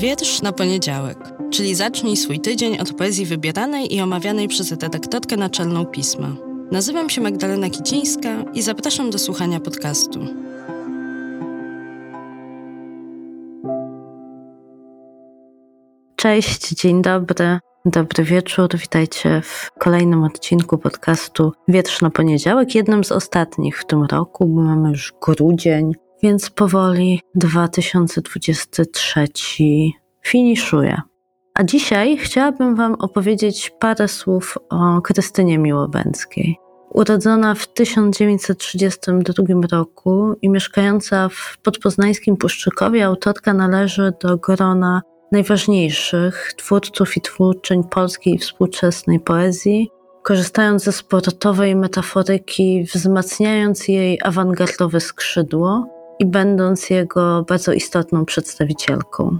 Wiersz na poniedziałek, czyli zacznij swój tydzień od poezji wybieranej i omawianej przez redaktorkę naczelną pisma. Nazywam się Magdalena Kicińska i zapraszam do słuchania podcastu. Cześć, dzień dobry. Dobry wieczór, witajcie w kolejnym odcinku podcastu Wietrz na poniedziałek, jednym z ostatnich w tym roku, bo mamy już grudzień, więc powoli 2023 finiszuje. A dzisiaj chciałabym Wam opowiedzieć parę słów o Krystynie Miłobęckiej. Urodzona w 1932 roku i mieszkająca w podpoznańskim Puszczykowie, autorka należy do grona najważniejszych twórców i twórczyń polskiej współczesnej poezji, korzystając ze sportowej metaforyki, wzmacniając jej awangardowe skrzydło i będąc jego bardzo istotną przedstawicielką.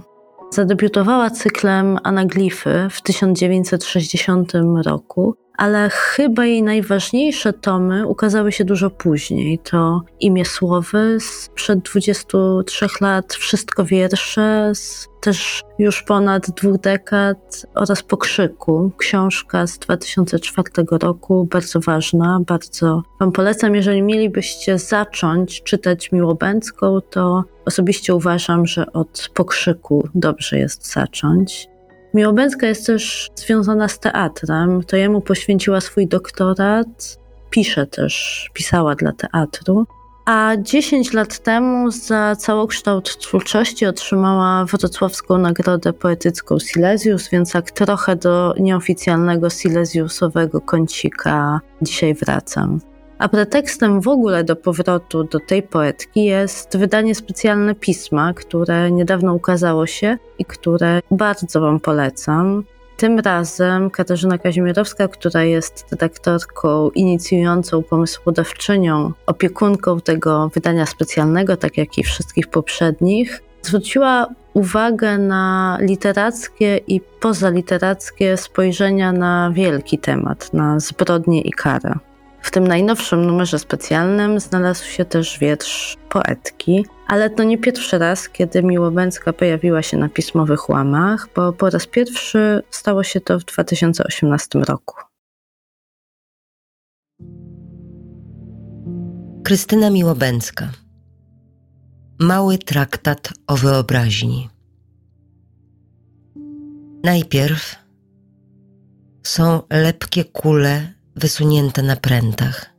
Zadebiutowała cyklem Anaglify w 1960 roku, ale chyba jej najważniejsze tomy ukazały się dużo później. To Imię Słowy sprzed 23 lat, Wszystko wiersze z też już ponad dwóch dekad oraz Pokrzyku, książka z 2004 roku, bardzo ważna, bardzo Wam polecam. Jeżeli mielibyście zacząć czytać Miłobęcką, to osobiście uważam, że od Pokrzyku dobrze jest zacząć. Miłobęcka jest też związana z teatrem, to jemu poświęciła swój doktorat, pisze też, pisała dla teatru. A 10 lat temu za całokształt twórczości otrzymała Wrocławską Nagrodę Poetycką Silesius, więc jak trochę do nieoficjalnego Silesiusowego kącika dzisiaj wracam. A pretekstem w ogóle do powrotu do tej poetki jest wydanie specjalne pisma, które niedawno ukazało się i które bardzo Wam polecam. Tym razem Katarzyna Kazimierowska, która jest redaktorką inicjującą, pomysłodawczynią, opiekunką tego wydania specjalnego, tak jak i wszystkich poprzednich, zwróciła uwagę na literackie i pozaliterackie spojrzenia na wielki temat, na zbrodnię i karę. W tym najnowszym numerze specjalnym znalazł się też wiersz poetki, ale to nie pierwszy raz, kiedy Miłobęcka pojawiła się na pismowych łamach, bo po raz pierwszy stało się to w 2018 roku. Krystyna Miłobęcka Mały traktat o wyobraźni. Najpierw są lepkie kule wysunięte na prętach.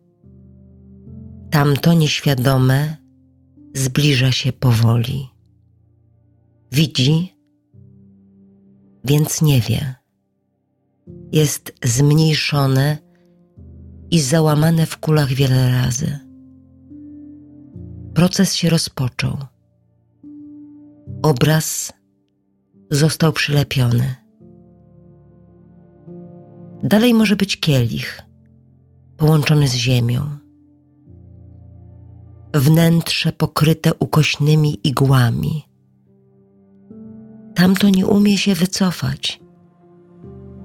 Tamto nieświadome zbliża się powoli. Widzi, więc nie wie. Jest zmniejszone i załamane w kulach wiele razy. Proces się rozpoczął. Obraz został przylepiony. Dalej może być kielich, połączony z ziemią. Wnętrze pokryte ukośnymi igłami. Tamto nie umie się wycofać.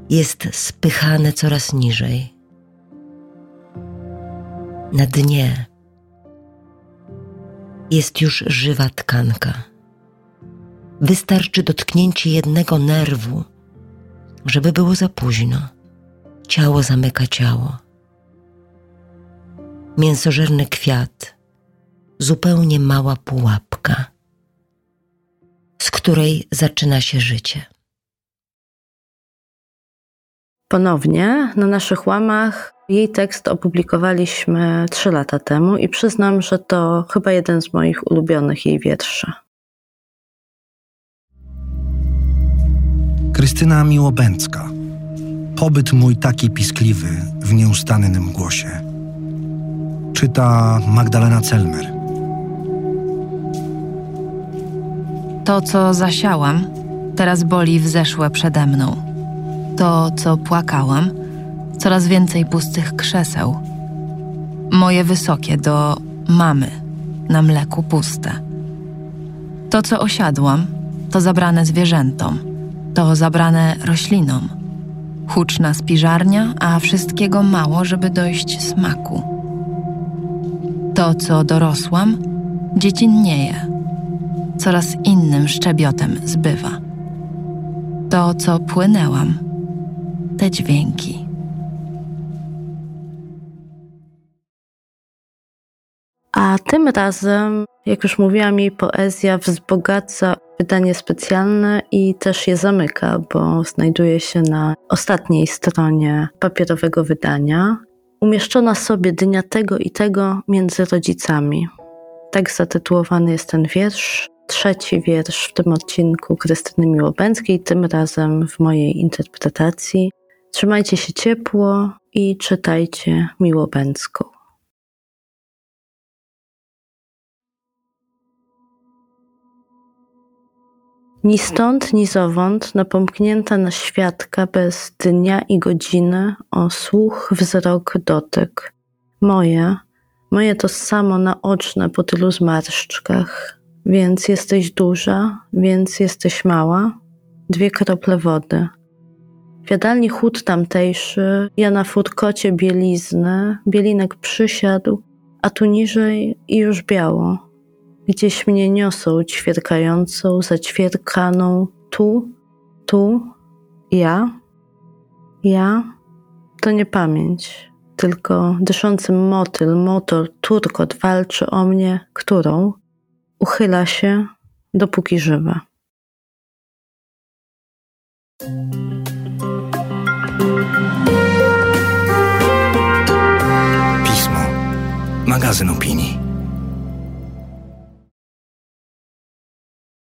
Jest spychane coraz niżej. Na dnie jest już żywa tkanka. Wystarczy dotknięcie jednego nerwu, żeby było za późno ciało zamyka ciało. Mięsożerny kwiat, zupełnie mała pułapka, z której zaczyna się życie. Ponownie na naszych łamach jej tekst opublikowaliśmy trzy lata temu i przyznam, że to chyba jeden z moich ulubionych jej wierszy. Krystyna Miłobęcka Pobyt mój taki piskliwy w nieustannym głosie. Czyta Magdalena Celmer. To, co zasiałam, teraz boli wzeszłe przede mną. To, co płakałam, coraz więcej pustych krzeseł. Moje wysokie do mamy, na mleku puste. To, co osiadłam, to zabrane zwierzętom, to zabrane roślinom Huczna spiżarnia, a wszystkiego mało, żeby dojść smaku. To, co dorosłam, dziecinnieje. Coraz innym szczebiotem zbywa. To, co płynęłam, te dźwięki. A tym razem, jak już mówiłam, jej poezja wzbogaca wydanie specjalne i też je zamyka, bo znajduje się na ostatniej stronie papierowego wydania. Umieszczona sobie dnia tego i tego między rodzicami. Tak zatytułowany jest ten wiersz. Trzeci wiersz w tym odcinku Krystyny Miłobęckiej, tym razem w mojej interpretacji. Trzymajcie się ciepło i czytajcie Miłobęcką. Ni stąd, ni zowąd, napomknięta na świadka bez dnia i godziny, o słuch, wzrok, dotyk. Moje, moje to samo naoczne po tylu zmarszczkach. Więc jesteś duża, więc jesteś mała. Dwie krople wody. W jadalni chód tamtejszy, ja na furkocie bielizny, bielinek przysiadł, a tu niżej i już biało Gdzieś mnie niosą ćwierkającą, zaćwierkaną tu, tu, ja, ja, to nie pamięć, tylko dyszący motyl, motor, turkot walczy o mnie, którą uchyla się, dopóki żywa. Pismo. Magazyn opinii.